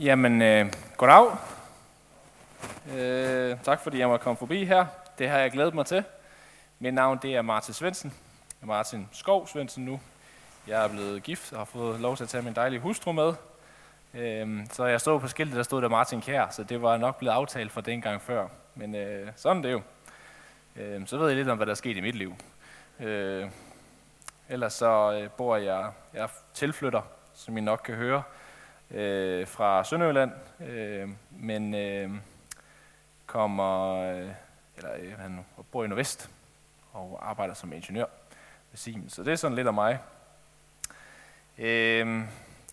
Jamen, øh, goddag. Øh, tak fordi jeg måtte komme forbi her. Det har jeg glædet mig til. Mit navn det er Martin Svendsen. Jeg er Martin Skov Svendsen nu. Jeg er blevet gift og har fået lov til at tage min dejlige hustru med. Øh, så jeg stod på skiltet, der stod der Martin Kær, så det var nok blevet aftalt for den gang før. Men øh, sådan er det jo. Øh, så ved jeg lidt om, hvad der er sket i mit liv. Øh, ellers så øh, bor jeg, jeg tilflytter, som I nok kan høre, øh, fra Sønderjylland, øh, men øh, kommer, øh, eller øh, han bor i Nordvest og arbejder som ingeniør ved Siemens. Så det er sådan lidt om mig. Øh,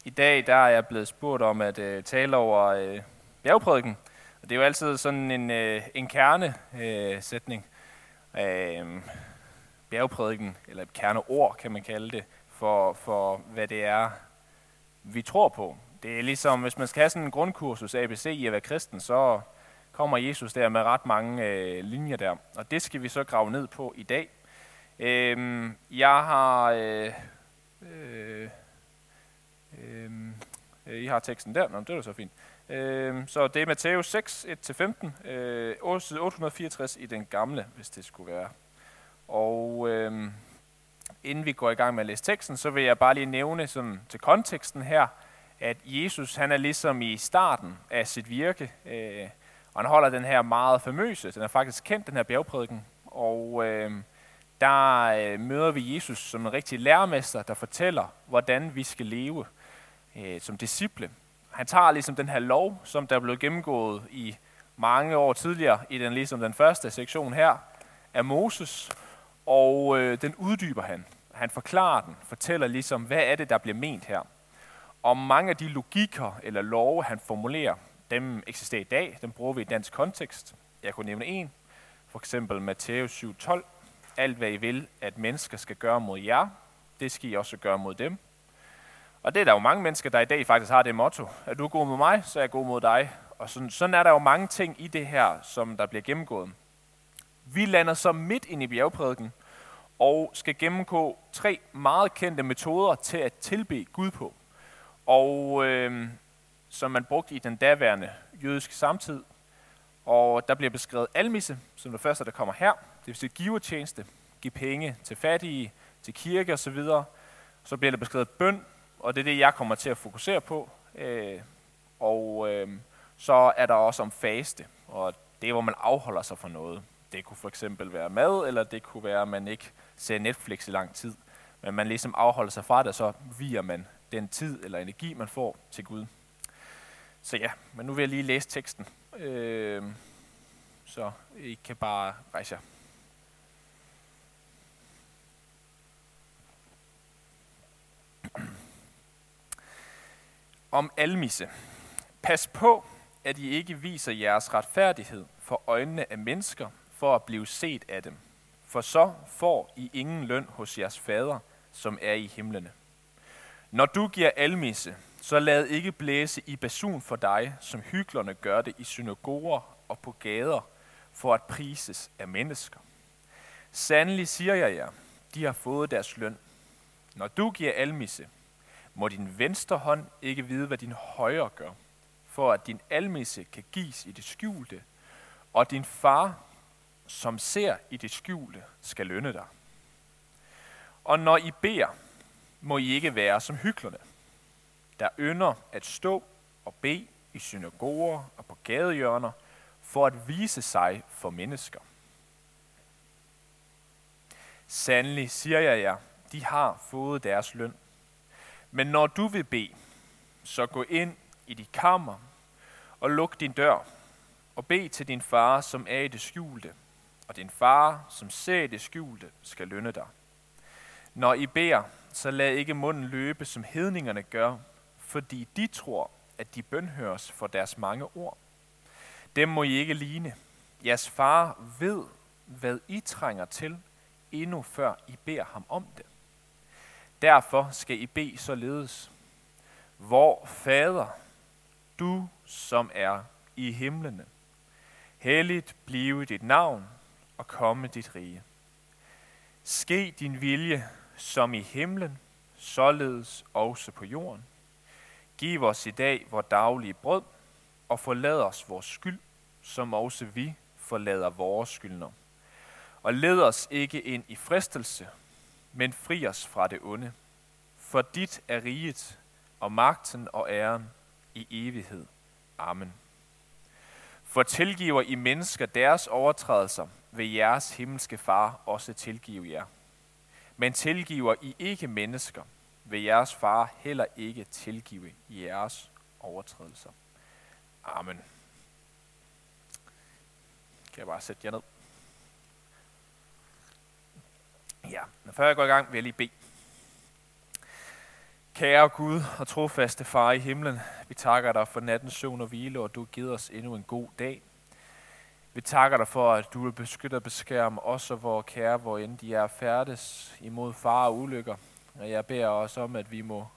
I dag der er jeg blevet spurgt om at øh, tale over øh, bjergprædiken, og det er jo altid sådan en, øh, en kernesætning. Øh, sætning øh, bjergprædiken, eller et kerneord, kan man kalde det, for, for hvad det er, vi tror på. Det er ligesom, hvis man skal have sådan en grundkursus ABC i at være kristen, så kommer Jesus der med ret mange øh, linjer der. Og det skal vi så grave ned på i dag. Øh, jeg har... Øh, øh, øhm, øh, I har teksten der, Nå, det er så fint. Øh, så det er Matthæus 6, 1-15, øh, 864 i den gamle, hvis det skulle være. Og øh, inden vi går i gang med at læse teksten, så vil jeg bare lige nævne sådan, til konteksten her, at Jesus han er ligesom i starten af sit virke, øh, og han holder den her meget famøse, den er faktisk kendt, den her bjergprædiken, og øh, der øh, møder vi Jesus som en rigtig lærermester, der fortæller, hvordan vi skal leve øh, som disciple han tager ligesom den her lov, som der er blevet gennemgået i mange år tidligere, i den, ligesom den første sektion her, af Moses, og øh, den uddyber han. Han forklarer den, fortæller ligesom, hvad er det, der bliver ment her. Og mange af de logikker eller love, han formulerer, dem eksisterer i dag, dem bruger vi i dansk kontekst. Jeg kunne nævne en, for eksempel Matthæus 7:12. Alt hvad I vil, at mennesker skal gøre mod jer, det skal I også gøre mod dem. Og det er der jo mange mennesker, der i dag faktisk har det motto. Er du god mod mig, så er jeg god mod dig. Og sådan, sådan er der jo mange ting i det her, som der bliver gennemgået. Vi lander så midt ind i bjergprædiken, og skal gennemgå tre meget kendte metoder til at tilbe Gud på. Og øh, som man brugte i den daværende jødiske samtid. Og der bliver beskrevet almisse, som det første, der kommer her. Det vil sige givertjeneste, give penge til fattige, til kirke osv. Så så bliver der beskrevet bøn, og det er det, jeg kommer til at fokusere på. Øh, og øh, så er der også om faste, og det er, hvor man afholder sig fra noget. Det kunne for eksempel være mad, eller det kunne være, at man ikke ser Netflix i lang tid. Men man ligesom afholder sig fra det, så viger man den tid eller energi, man får til Gud. Så ja, men nu vil jeg lige læse teksten. Øh, så I kan bare rejse jer. om almisse. Pas på, at I ikke viser jeres retfærdighed for øjnene af mennesker, for at blive set af dem. For så får I ingen løn hos jeres fader, som er i himlene. Når du giver almisse, så lad ikke blæse i basun for dig, som hyklerne gør det i synagoger og på gader, for at prises af mennesker. Sandelig siger jeg jer, de har fået deres løn. Når du giver almisse, må din venstre hånd ikke vide, hvad din højre gør, for at din almisse kan gives i det skjulte, og din far, som ser i det skjulte, skal lønne dig. Og når I beder, må I ikke være som hyklerne, der ynder at stå og bede i synagoger og på gadehjørner, for at vise sig for mennesker. Sandelig siger jeg jer, de har fået deres løn. Men når du vil bede, så gå ind i dit kammer og luk din dør og bed til din far, som er i det skjulte, og din far, som ser i det skjulte, skal lønne dig. Når I beder, så lad ikke munden løbe, som hedningerne gør, fordi de tror, at de bønhøres for deres mange ord. Dem må I ikke ligne. Jeres far ved, hvad I trænger til, endnu før I beder ham om det. Derfor skal I bede således. Hvor Fader, du som er i himlene, helligt blive dit navn, og og komme dit rige. Ske din vilje som i himlen, således også på jorden. Giv os i dag vores daglige brød, og forlad os vores skyld, som også vi forlader vores skyldner. Og led os ikke ind i fristelse, men fri os fra det onde. For dit er riget, og magten og æren i evighed. Amen. For tilgiver I mennesker deres overtrædelser, vil jeres himmelske far også tilgive jer. Men tilgiver I ikke mennesker, vil jeres far heller ikke tilgive jeres overtrædelser. Amen. Kan jeg bare sætte jer ned? Ja, men før jeg går i gang, vil jeg lige bede. Kære Gud og trofaste far i himlen, vi takker dig for nattens søvn og hvile, og du har givet os endnu en god dag. Vi takker dig for, at du vil beskytte og beskærme os og vores kære, hvor end de er færdes imod far og ulykker. Og jeg beder også om, at vi må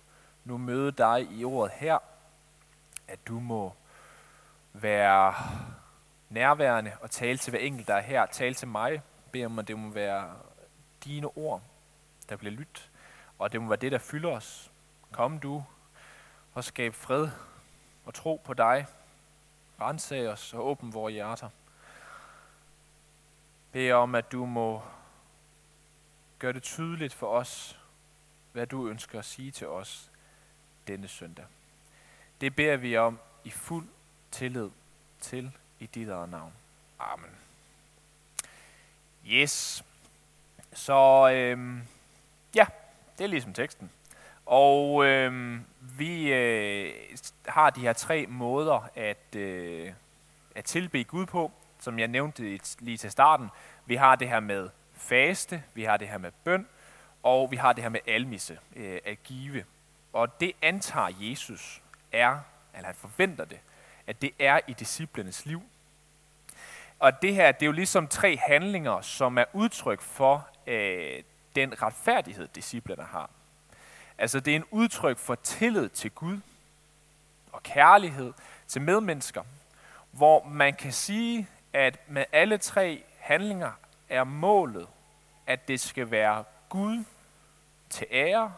nu møde dig i ordet her, at du må være nærværende og tale til hver enkelt, der er her. Tale til mig. Bed om, at det må være dine ord, der bliver lyttet, og det må være det, der fylder os. Kom du og skab fred og tro på dig. Rensag os og åbn vores hjerter beder om, at du må gøre det tydeligt for os, hvad du ønsker at sige til os denne søndag. Det beder vi om i fuld tillid til i dit eget navn. Amen. Yes. Så øhm, ja, det er ligesom teksten. Og øhm, vi øh, har de her tre måder at, øh, at tilbe Gud på, som jeg nævnte lige til starten. Vi har det her med faste, vi har det her med bøn, og vi har det her med almisse, øh, at give. Og det antager Jesus er, eller han forventer det, at det er i disciplenes liv. Og det her, det er jo ligesom tre handlinger, som er udtryk for øh, den retfærdighed, disciplerne har. Altså det er en udtryk for tillid til Gud og kærlighed til medmennesker, hvor man kan sige, at med alle tre handlinger er målet, at det skal være Gud til ære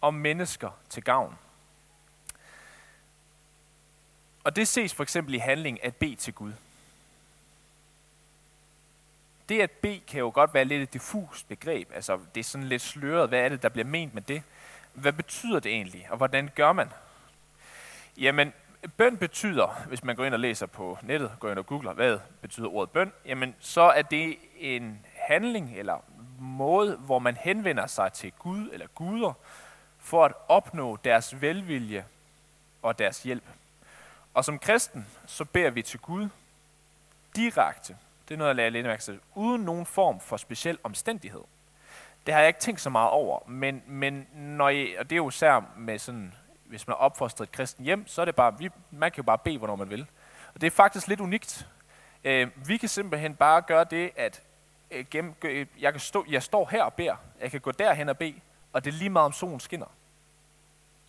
og mennesker til gavn. Og det ses for eksempel i handling at bede til Gud. Det at bede kan jo godt være lidt et diffust begreb. Altså, det er sådan lidt sløret. Hvad er det, der bliver ment med det? Hvad betyder det egentlig, og hvordan gør man? Jamen, bøn betyder, hvis man går ind og læser på nettet, går ind og googler, hvad betyder ordet bøn, jamen så er det en handling eller måde, hvor man henvender sig til Gud eller guder, for at opnå deres velvilje og deres hjælp. Og som kristen, så beder vi til Gud direkte. Det er noget, jeg lærer lidt mærke til. Uden nogen form for speciel omstændighed. Det har jeg ikke tænkt så meget over, men, men når jeg, og det er jo især med sådan, hvis man er opfostret et kristen hjem, så er det bare, vi, man kan jo bare bede, hvornår man vil. Og det er faktisk lidt unikt. Øh, vi kan simpelthen bare gøre det, at øh, gennem, øh, jeg, kan stå, jeg står her og beder, jeg kan gå derhen og bede, og det er lige meget om solen skinner.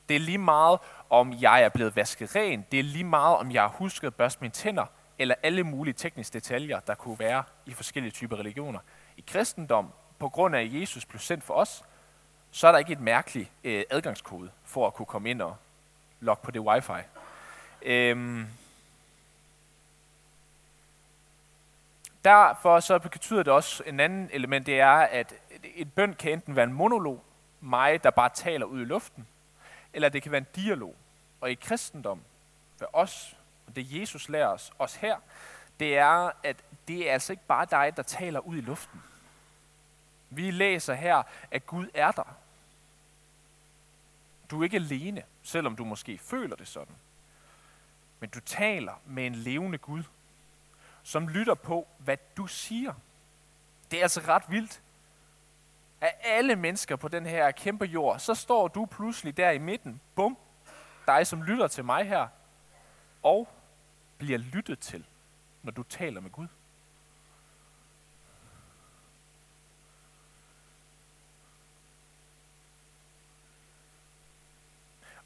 Det er lige meget, om jeg er blevet vasket ren. Det er lige meget, om jeg har husket at børste mine tænder, eller alle mulige tekniske detaljer, der kunne være i forskellige typer religioner. I kristendom, på grund af, at Jesus blev sendt for os, så er der ikke et mærkeligt øh, adgangskode for at kunne komme ind og logge på det wifi. Øhm, derfor så betyder det også en anden element, det er, at et bøn kan enten være en monolog, mig, der bare taler ud i luften, eller det kan være en dialog. Og i kristendom, for os, og det Jesus lærer os, os her, det er, at det er altså ikke bare dig, der taler ud i luften. Vi læser her, at Gud er der. Du er ikke alene, selvom du måske føler det sådan. Men du taler med en levende Gud, som lytter på, hvad du siger. Det er altså ret vildt. Af alle mennesker på den her kæmpe jord, så står du pludselig der i midten. Bum. Dig, som lytter til mig her. Og bliver lyttet til, når du taler med Gud.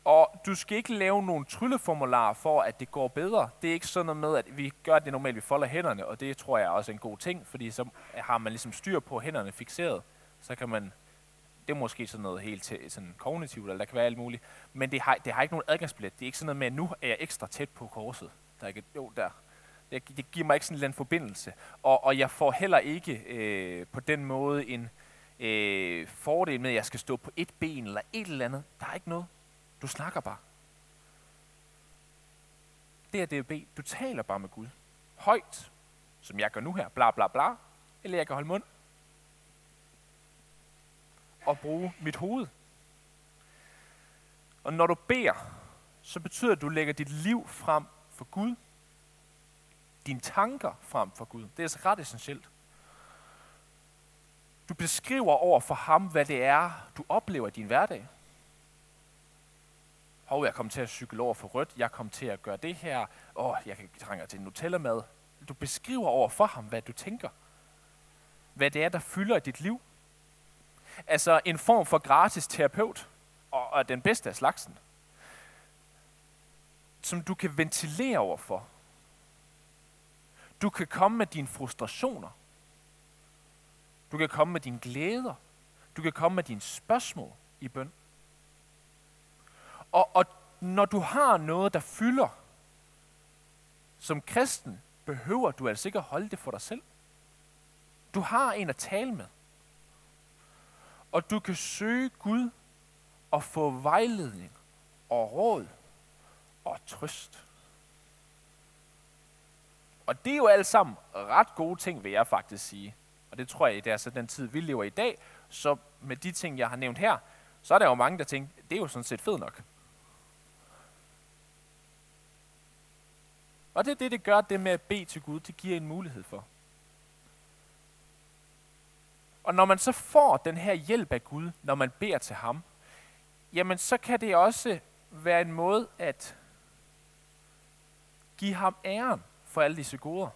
Og du skal ikke lave nogle trylleformularer for, at det går bedre. Det er ikke sådan noget med, at vi gør det normalt, vi folder hænderne, og det tror jeg er også en god ting, fordi så har man ligesom styr på hænderne fixeret. Så kan man, det er måske sådan noget helt til, sådan kognitivt, eller der kan være alt muligt. Men det har, det har ikke nogen adgangsbillet. Det er ikke sådan noget med, at nu er jeg ekstra tæt på korset. Der er ikke, jo, der. Det, det giver mig ikke sådan en forbindelse. Og, og jeg får heller ikke øh, på den måde en øh, fordel med, at jeg skal stå på et ben eller et eller andet. Der er ikke noget. Du snakker bare. Det er DB. Du taler bare med Gud. Højt, som jeg gør nu her. Bla bla bla. Eller jeg kan holde mund. Og bruge mit hoved. Og når du beder, så betyder det, at du lægger dit liv frem for Gud. Dine tanker frem for Gud. Det er altså ret essentielt. Du beskriver over for ham, hvad det er, du oplever i din hverdag hov, jeg kom til at cykle over for rødt, jeg kom til at gøre det her, åh, jeg trænger til en Nutella-mad. Du beskriver over for ham, hvad du tænker. Hvad det er, der fylder i dit liv. Altså en form for gratis terapeut, og, og den bedste af slagsen. Som du kan ventilere over for. Du kan komme med dine frustrationer. Du kan komme med dine glæder. Du kan komme med dine spørgsmål i bøn. Og, og når du har noget, der fylder, som kristen, behøver du altså ikke at holde det for dig selv. Du har en at tale med. Og du kan søge Gud og få vejledning og råd og trøst. Og det er jo alt sammen ret gode ting, vil jeg faktisk sige. Og det tror jeg, det er så den tid, vi lever i dag. Så med de ting, jeg har nævnt her, så er der jo mange, der tænker, det er jo sådan set fedt nok. Og det er det, det gør, det med at bede til Gud, det giver en mulighed for. Og når man så får den her hjælp af Gud, når man beder til ham, jamen så kan det også være en måde at give ham æren for alle disse goder.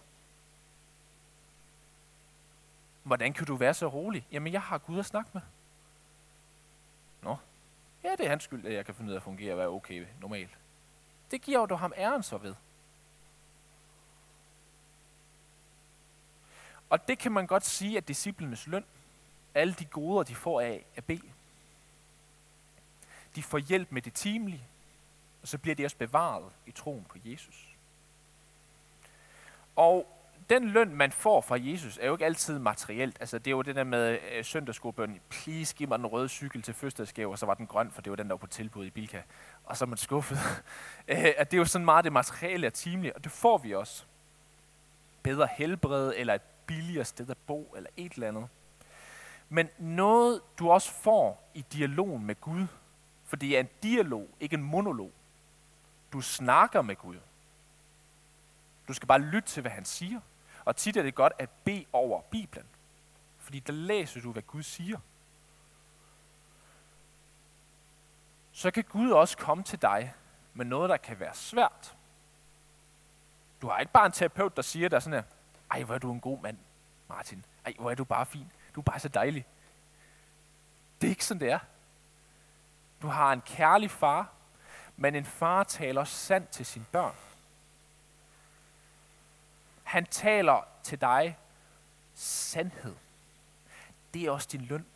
Hvordan kan du være så rolig? Jamen, jeg har Gud at snakke med. Nå, ja, det er hans skyld, at jeg kan finde ud af at fungere og være okay normalt. Det giver du ham æren så ved. Og det kan man godt sige at disciplenes løn. Alle de goder, de får af at bede. De får hjælp med det timelige, og så bliver de også bevaret i troen på Jesus. Og den løn, man får fra Jesus, er jo ikke altid materielt. Altså, det er jo det der med øh, søndagsskolebøn. Please, giv mig den røde cykel til fødselsdagsgave, og så var den grøn, for det var den, der var på tilbud i Bilka. Og så er man skuffet. Øh, at det er jo sådan meget det materielle og timelige, og det får vi også. Bedre helbred, eller et billigere sted at bo, eller et eller andet. Men noget, du også får i dialogen med Gud, for det er en dialog, ikke en monolog. Du snakker med Gud. Du skal bare lytte til, hvad han siger. Og tit er det godt at bede over Bibelen. Fordi der læser du, hvad Gud siger. Så kan Gud også komme til dig med noget, der kan være svært. Du har ikke bare en terapeut, der siger dig sådan her, ej, hvor er du en god mand, Martin. Ej, hvor er du bare fin. Du er bare så dejlig. Det er ikke sådan, det er. Du har en kærlig far, men en far taler sandt til sine børn. Han taler til dig sandhed. Det er også din løn.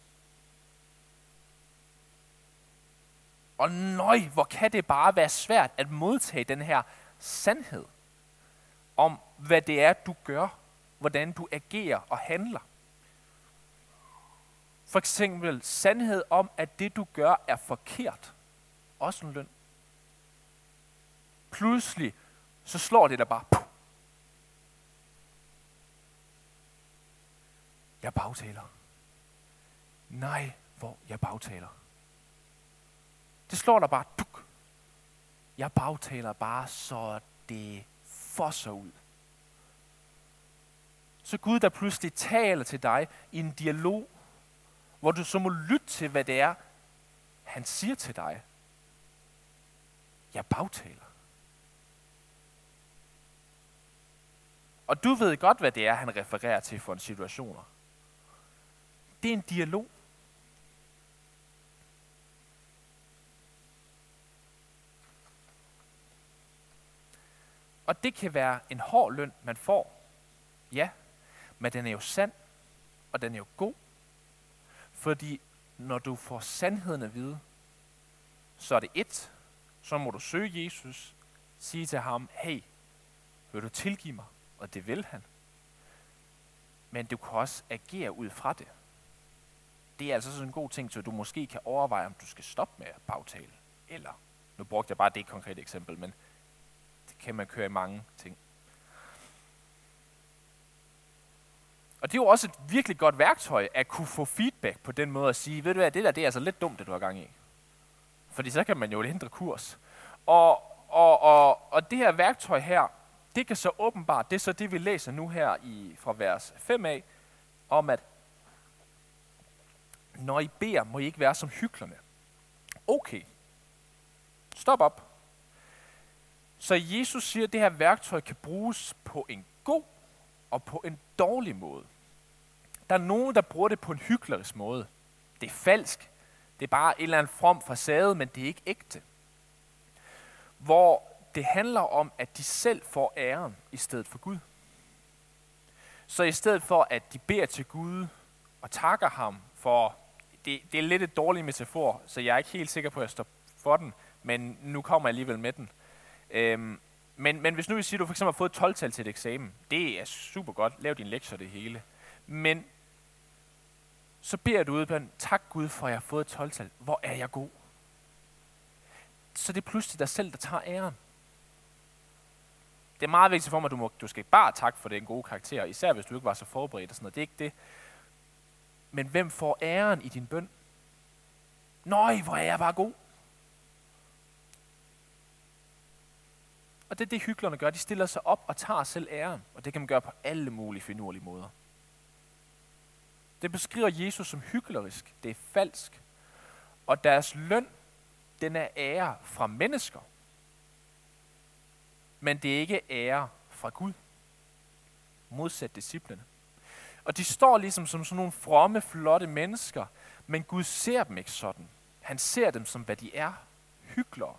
Og nøj, hvor kan det bare være svært at modtage den her sandhed om, hvad det er, du gør, hvordan du agerer og handler. For eksempel sandhed om, at det du gør er forkert. Også en løn. Pludselig, så slår det der bare. Puh. Jeg bagtaler. Nej, hvor jeg bagtaler. Det slår der bare. Duk. Jeg bagtaler bare, så det fosser ud så Gud, der pludselig taler til dig i en dialog, hvor du så må lytte til, hvad det er, han siger til dig. Jeg bagtaler. Og du ved godt, hvad det er, han refererer til for en situationer. Det er en dialog. Og det kan være en hård løn, man får. Ja, men den er jo sand, og den er jo god. Fordi når du får sandheden at vide, så er det et, så må du søge Jesus, sige til ham, hey, vil du tilgive mig? Og det vil han. Men du kan også agere ud fra det. Det er altså sådan en god ting, så du måske kan overveje, om du skal stoppe med at bagtale. Eller, nu brugte jeg bare det konkrete eksempel, men det kan man køre i mange ting. Og det er jo også et virkelig godt værktøj at kunne få feedback på den måde at sige, ved du hvad, det der det er altså lidt dumt, det du har gang i. Fordi så kan man jo ændre kurs. Og, og, og, og det her værktøj her, det kan så åbenbart, det er så det, vi læser nu her i, fra vers 5 af, om at når I beder, må I ikke være som hyklerne. Okay. Stop op. Så Jesus siger, at det her værktøj kan bruges på en god og på en dårlig måde. Der er nogen, der bruger det på en hyklerisk måde. Det er falsk. Det er bare en eller anden from facade, men det er ikke ægte. Hvor det handler om, at de selv får æren i stedet for Gud. Så i stedet for, at de beder til Gud og takker ham for, det, det er lidt et dårligt metafor, så jeg er ikke helt sikker på, at jeg står for den, men nu kommer jeg alligevel med den. Øhm, men, men hvis nu vi siger, at du for eksempel har fået 12-tal til et eksamen, det er super godt, lav din lektier det hele. Men så beder du ud blandt, tak Gud for, at jeg har fået 12-tal. Hvor er jeg god? Så det er pludselig dig selv, der tager æren. Det er meget vigtigt for mig, at du, må, du skal ikke bare takke for den gode karakter, især hvis du ikke var så forberedt og sådan noget. Det er ikke det. Men hvem får æren i din bøn? Nøj, hvor er jeg bare god. Og det er det, hyklerne gør. De stiller sig op og tager selv æren. Og det kan man gøre på alle mulige finurlige måder. Det beskriver Jesus som hyklerisk. Det er falsk. Og deres løn, den er ære fra mennesker. Men det er ikke ære fra Gud. Modsat disciplene. Og de står ligesom som sådan nogle fromme, flotte mennesker, men Gud ser dem ikke sådan. Han ser dem som, hvad de er. Hyklere.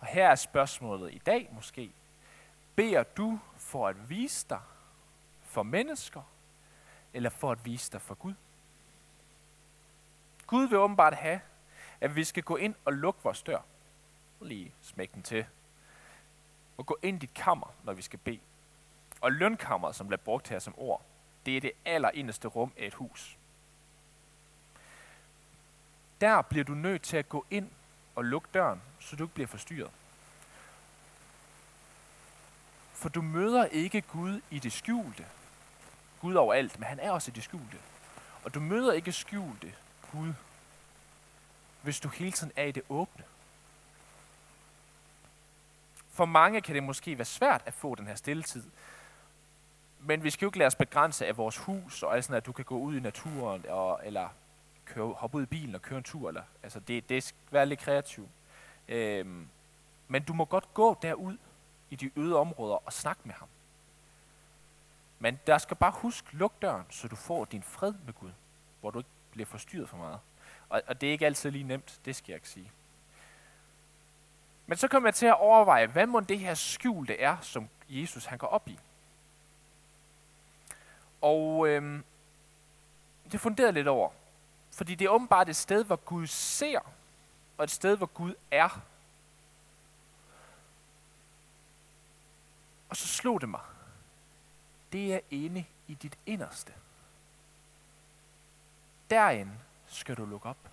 Og her er spørgsmålet i dag måske. Beder du for at vise dig for mennesker, eller for at vise dig for Gud? Gud vil åbenbart have, at vi skal gå ind og lukke vores dør. Lige smæk den til. Og gå ind i dit kammer, når vi skal bede. Og lønkammeret, som bliver brugt her som ord, det er det allerinderste rum af et hus. Der bliver du nødt til at gå ind og lukke døren, så du ikke bliver forstyrret. For du møder ikke Gud i det skjulte. Gud overalt, men han er også i det skjulte. Og du møder ikke skjulte Gud, hvis du hele tiden er i det åbne. For mange kan det måske være svært at få den her stilletid. Men vi skal jo ikke lade os begrænse af vores hus, og altså, at du kan gå ud i naturen, og, eller køre, hoppe ud i bilen og køre en tur. Eller, altså det, det skal være lidt kreativt. Øhm, men du må godt gå derud i de øde områder og snakke med ham. Men der skal bare husk, luk døren, så du får din fred med Gud, hvor du ikke bliver forstyrret for meget. Og, og det er ikke altid lige nemt, det skal jeg ikke sige. Men så kommer jeg til at overveje, hvad må det her skjulte er, som Jesus han går op i. Og øhm, det funderer lidt over. Fordi det er åbenbart et sted, hvor Gud ser, og et sted, hvor Gud er. Og så slog det mig. Det er inde i dit inderste. Derinde skal du lukke op.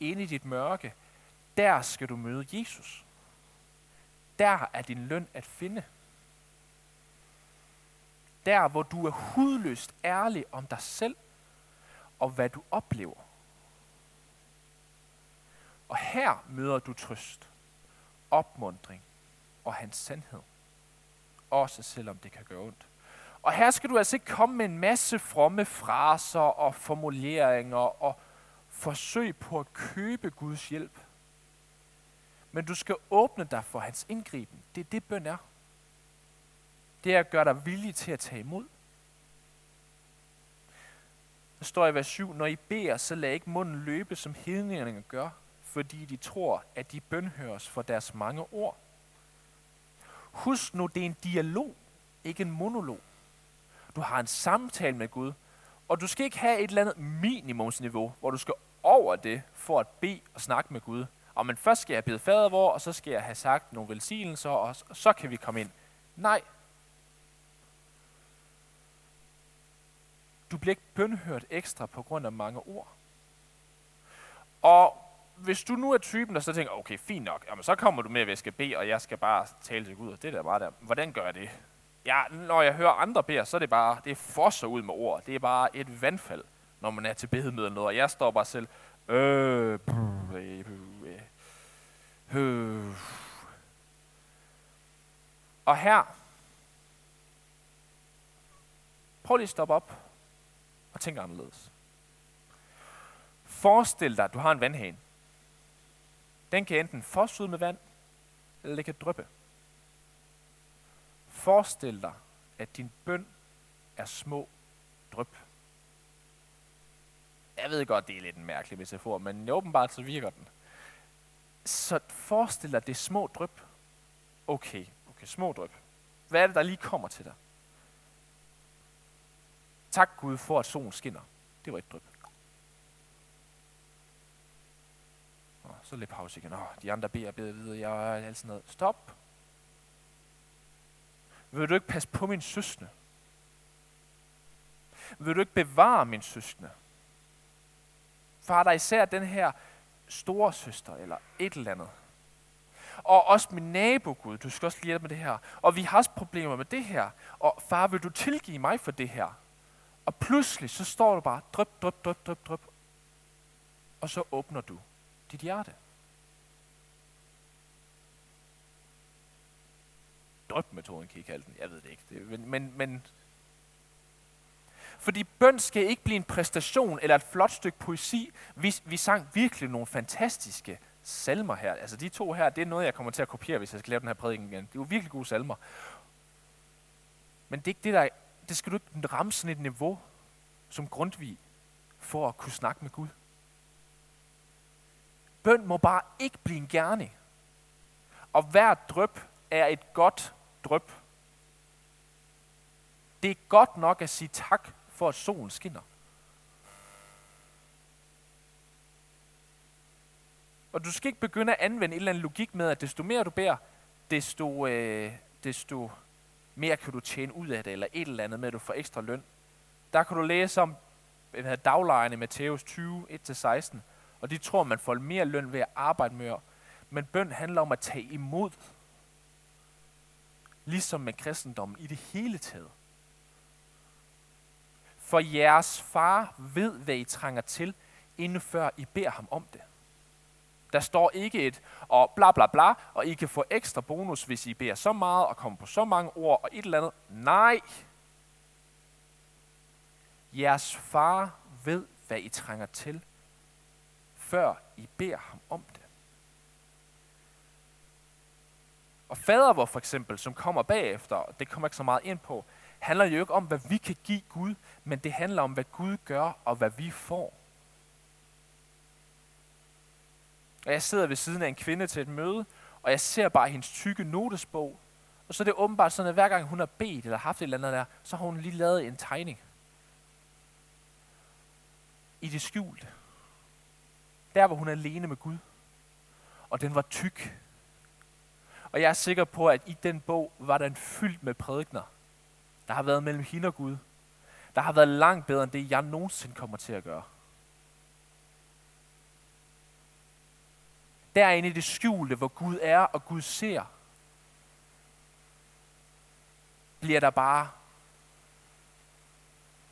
Inde i dit mørke, der skal du møde Jesus. Der er din løn at finde. Der, hvor du er hudløst ærlig om dig selv og hvad du oplever. Og her møder du trøst, opmundring og hans sandhed. Også selvom det kan gøre ondt. Og her skal du altså ikke komme med en masse fromme fraser og formuleringer og forsøg på at købe Guds hjælp. Men du skal åbne dig for hans indgriben. Det er det, bøn er. Det er at gøre dig villig til at tage imod. Der står i vers 7, når I beder, så lad ikke munden løbe, som hedningerne gør, fordi de tror, at de bønhøres for deres mange ord. Husk nu, det er en dialog, ikke en monolog. Du har en samtale med Gud, og du skal ikke have et eller andet minimumsniveau, hvor du skal over det for at bede og snakke med Gud. Og men først skal jeg bede fader vor, og så skal jeg have sagt nogle velsignelser, og så kan vi komme ind. Nej. Du bliver ikke bønhørt ekstra på grund af mange ord. Og hvis du nu er typen, der så tænker, okay, fint nok, jamen, så kommer du med, at jeg skal bede, og jeg skal bare tale til Gud, og det der bare der. Hvordan gør jeg det? Ja, når jeg hører andre bede, så er det bare, det fosser ud med ord. Det er bare et vandfald, når man er til bedemøde noget. Og jeg står bare selv, øh, øh, øh, øh. Og her, prøv lige at stoppe op og tænk anderledes. Forestil dig, at du har en vandhane. Den kan enten fosse ud med vand, eller det kan dryppe. Forestil dig, at din bøn er små dryp. Jeg ved godt, det er lidt en mærkelig metafor, men åbenbart så virker den. Så forestil dig, det er små dryp. Okay, okay, små dryp. Hvad er det, der lige kommer til dig? Tak Gud for, at solen skinner. Det var et dryp. Så lidt pause igen. Åh, de andre beder, beder videre, jeg er alt sådan noget. Stop. Vil du ikke passe på min søskende? Vil du ikke bevare min søskende? Far, der især den her store søster, eller et eller andet. Og også min nabo, Gud, du skal også hjælpe med det her. Og vi har også problemer med det her. Og far, vil du tilgive mig for det her? Og pludselig, så står du bare, drøb, dryp, dryp, dryp, dryp. Og så åbner du dit hjerte. Drøbmetoden kan I kalde den. Jeg ved det ikke. Det, men, men, men fordi bøn skal ikke blive en præstation eller et flot stykke poesi. Vi, vi sang virkelig nogle fantastiske salmer her. Altså de to her, det er noget, jeg kommer til at kopiere, hvis jeg skal lave den her prædiken igen. Det er jo virkelig gode salmer. Men det er ikke det, der det skal du ikke ramme sådan et niveau som Grundtvig for at kunne snakke med Gud. Bøn må bare ikke blive en gerning. Og hver drøb er et godt drøb. Det er godt nok at sige tak for, at solen skinner. Og du skal ikke begynde at anvende en eller anden logik med, at desto mere du beder, desto, øh, desto mere kan du tjene ud af det, eller et eller andet med, at du får ekstra løn. Der kan du læse om daglejerne i Matthæus 20, 1-16, og de tror, man får mere løn ved at arbejde mere. Men bøn handler om at tage imod. Ligesom med kristendommen i det hele taget. For jeres far ved, hvad I trænger til, inden før I beder ham om det. Der står ikke et og bla bla bla, og I kan få ekstra bonus, hvis I beder så meget og kommer på så mange ord og et eller andet. Nej. Jeres far ved, hvad I trænger til, før I beder ham om det. Og fader vor for eksempel, som kommer bagefter, det kommer ikke så meget ind på, handler jo ikke om, hvad vi kan give Gud, men det handler om, hvad Gud gør og hvad vi får. Og jeg sidder ved siden af en kvinde til et møde, og jeg ser bare hendes tykke notesbog. Og så er det åbenbart sådan, at hver gang hun har bedt eller haft et eller andet der, så har hun lige lavet en tegning. I det skjulte. Der, hvor hun er alene med Gud. Og den var tyk. Og jeg er sikker på, at i den bog var den fyldt med prædikner. Der har været mellem hende og Gud. Der har været langt bedre end det, jeg nogensinde kommer til at gøre. Derinde i det skjulte, hvor Gud er og Gud ser, bliver der bare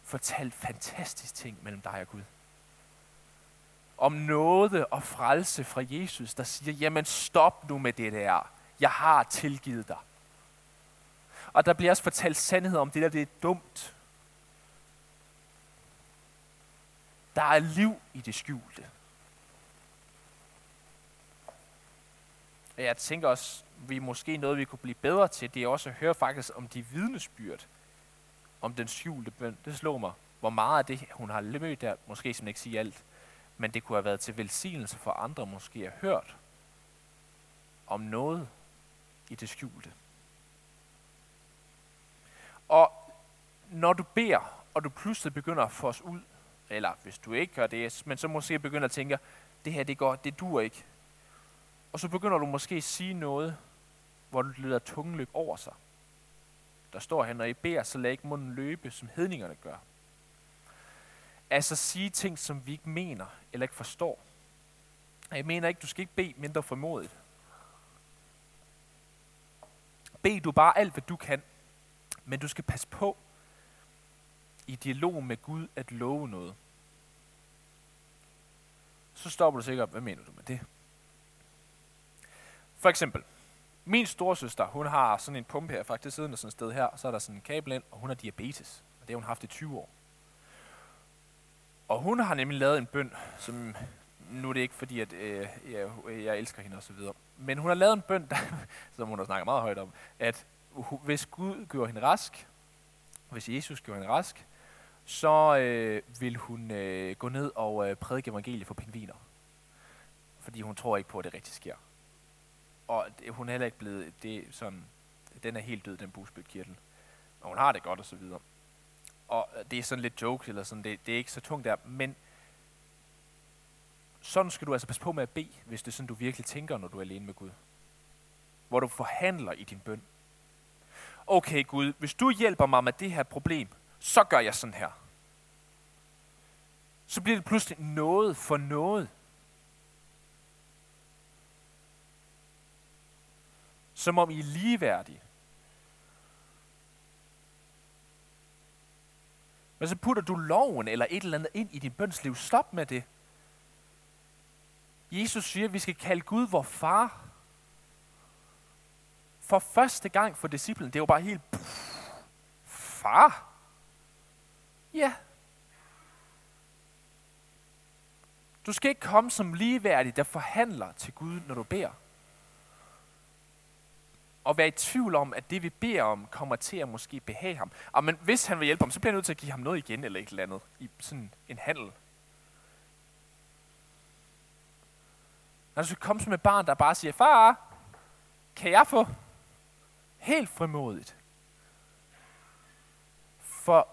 fortalt fantastisk ting mellem dig og Gud. Om nåde og frelse fra Jesus, der siger, jamen stop nu med det der. Jeg har tilgivet dig. Og der bliver også fortalt sandhed om det der, det er dumt. Der er liv i det skjulte. Jeg tænker også, vi måske noget, vi kunne blive bedre til, det er også at høre faktisk om de vidnesbyrd, om den skjulte bøn. Det slår mig, hvor meget af det, hun har mødt der, måske som ikke sige alt, men det kunne have været til velsignelse for andre, måske at hørt om noget i det skjulte. Og når du beder, og du pludselig begynder at få os ud, eller hvis du ikke gør det, men så måske begynder at tænke, det her det går, det dur ikke. Og så begynder du måske at sige noget, hvor du leder tungen løb over sig. Der står her, når I beder, så lad ikke munden løbe, som hedningerne gør. Altså sige ting, som vi ikke mener eller ikke forstår. Jeg mener ikke, du skal ikke bede mindre formodigt. Bed du bare alt, hvad du kan, men du skal passe på i dialog med Gud at love noget. Så stopper du sikkert, hvad mener du med det? For eksempel, min storsøster, hun har sådan en pumpe her, faktisk siden sådan et sted her, og så er der sådan en kabel ind, og hun har diabetes. Og det har hun haft i 20 år. Og hun har nemlig lavet en bøn, som nu er det ikke fordi, at øh, jeg, jeg elsker hende osv., men hun har lavet en bøn, der, som hun har snakket meget højt om, at hvis Gud gør hende rask, hvis Jesus gør hende rask, så øh, vil hun øh, gå ned og øh, prædike evangeliet for pingviner. Fordi hun tror ikke på, at det rigtig sker. Og det, hun er heller ikke blevet, det sådan, den er helt død, den busbødkirtel. Og hun har det godt og så videre. Og det er sådan lidt joke, eller sådan, det, det er ikke så tungt der, men sådan skal du altså passe på med at bede, hvis det er sådan, du virkelig tænker, når du er alene med Gud. Hvor du forhandler i din bøn. Okay Gud, hvis du hjælper mig med det her problem, så gør jeg sådan her. Så bliver det pludselig noget for noget. Som om I er ligeværdige. Men så putter du loven eller et eller andet ind i din bønsliv. Stop med det. Jesus siger, at vi skal kalde Gud vor far. For første gang for disciplen, det er jo bare helt, pff, far? Ja. Du skal ikke komme som ligeværdig, der forhandler til Gud, når du beder. Og være i tvivl om, at det vi beder om, kommer til at måske behage ham. Og men hvis han vil hjælpe ham, så bliver han nødt til at give ham noget igen, eller et eller andet, i sådan en handel. Når du skal komme som et barn, der bare siger, far, kan jeg få? Helt frimodigt. For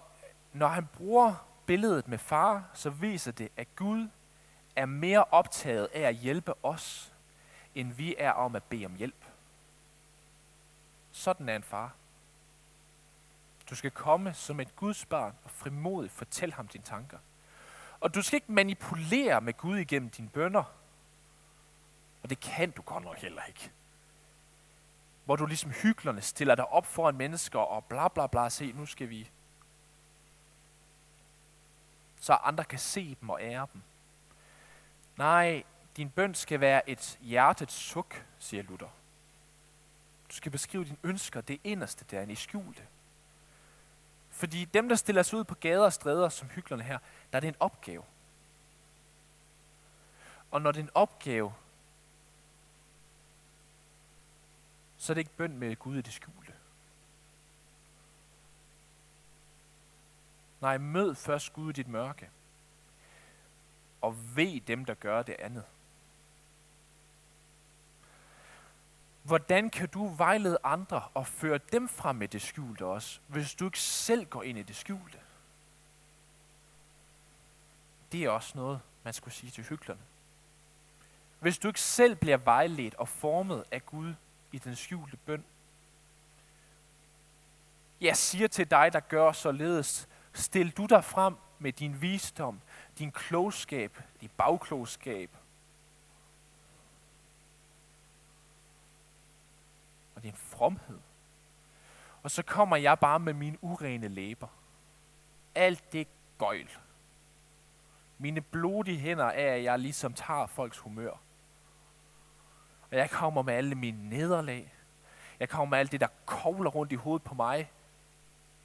når han bruger billedet med far, så viser det, at Gud er mere optaget af at hjælpe os, end vi er om at bede om hjælp. Sådan er en far. Du skal komme som et Guds barn og frimodigt fortælle ham dine tanker. Og du skal ikke manipulere med Gud igennem dine bønder. Og det kan du godt nok heller ikke. Hvor du ligesom hyklerne stiller dig op foran mennesker og bla bla bla, se nu skal vi så andre kan se dem og ære dem. Nej, din bøn skal være et hjertets suk, siger Luther. Du skal beskrive dine ønsker, det inderste der, i skjulte. Fordi dem, der stiller sig ud på gader og stræder, som hyklerne her, der er det en opgave. Og når det er en opgave, så er det ikke bøn med Gud i det skjulte. Nej, mød først Gud i dit mørke. Og ved dem, der gør det andet. Hvordan kan du vejlede andre og føre dem frem med det skjulte også, hvis du ikke selv går ind i det skjulte? Det er også noget, man skulle sige til hyklerne. Hvis du ikke selv bliver vejledt og formet af Gud i den skjulte bøn, jeg siger til dig, der gør således, Stil du dig frem med din visdom, din klogskab, din bagklogskab. Og din fromhed. Og så kommer jeg bare med mine urene læber. Alt det gøjl. Mine blodige hænder er, at jeg ligesom tager folks humør. Og jeg kommer med alle mine nederlag. Jeg kommer med alt det, der kogler rundt i hovedet på mig.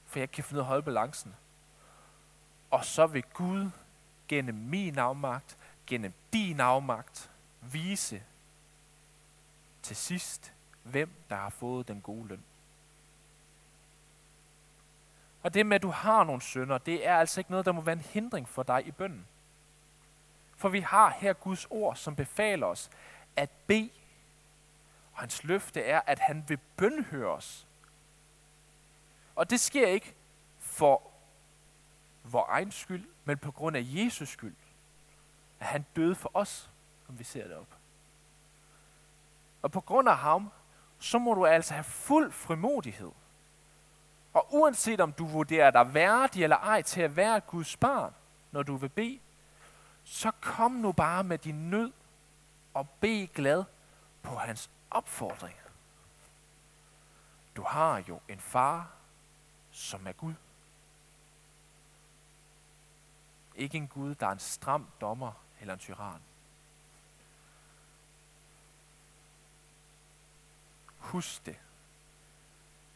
For jeg kan finde ud af at holde balancen. Og så vil Gud gennem min afmagt, gennem din afmagt, vise til sidst, hvem der har fået den gode løn. Og det med, at du har nogle sønder, det er altså ikke noget, der må være en hindring for dig i bønden. For vi har her Guds ord, som befaler os at bede. Og hans løfte er, at han vil bønhøre os. Og det sker ikke for vores egen skyld, men på grund af Jesus skyld. At han døde for os, som vi ser det op. Og på grund af ham, så må du altså have fuld frimodighed. Og uanset om du vurderer dig værdig eller ej til at være Guds barn, når du vil bede, så kom nu bare med din nød og be glad på hans opfordring. Du har jo en far, som er Gud. Ikke en Gud, der er en stram dommer eller en tyran. Husk det.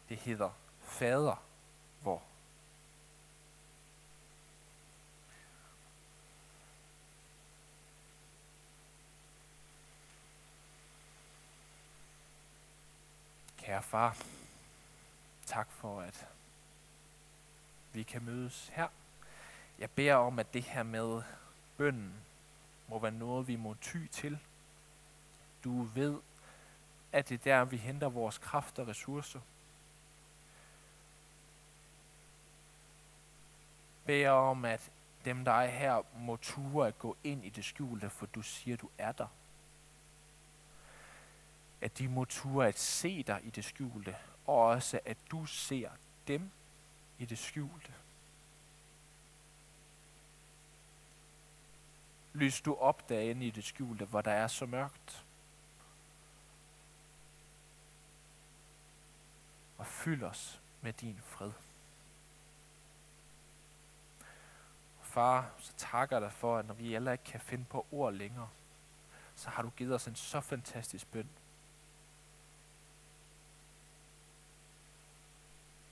Det hedder fader hvor. Kære far, tak for, at vi kan mødes her. Jeg beder om, at det her med bønden må være noget, vi må ty til. Du ved, at det er der, vi henter vores kraft og ressourcer. Bær om, at dem, der er her, må ture at gå ind i det skjulte, for du siger, du er der. At de må ture at se dig i det skjulte, og også at du ser dem i det skjulte. Lys du op derinde i det skjulte, hvor der er så mørkt. Fyld os med din fred. Far, så takker jeg dig for, at når vi alle ikke kan finde på ord længere, så har du givet os en så fantastisk bøn.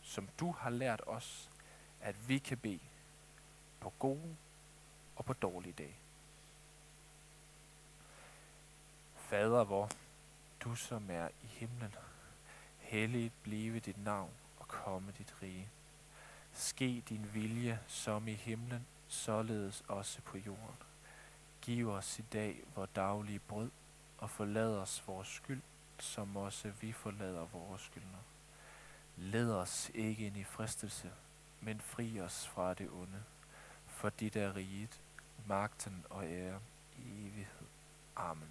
Som du har lært os, at vi kan bede på gode og på dårlige dage. Fader vor, du som er i himlen, helligt blive dit navn og komme dit rige. Ske din vilje som i himlen, således også på jorden. Giv os i dag vores daglige brød, og forlad os vores skyld, som også vi forlader vores skyldner. Led os ikke ind i fristelse, men fri os fra det onde, for dit er riget, magten og ære i evighed. Amen.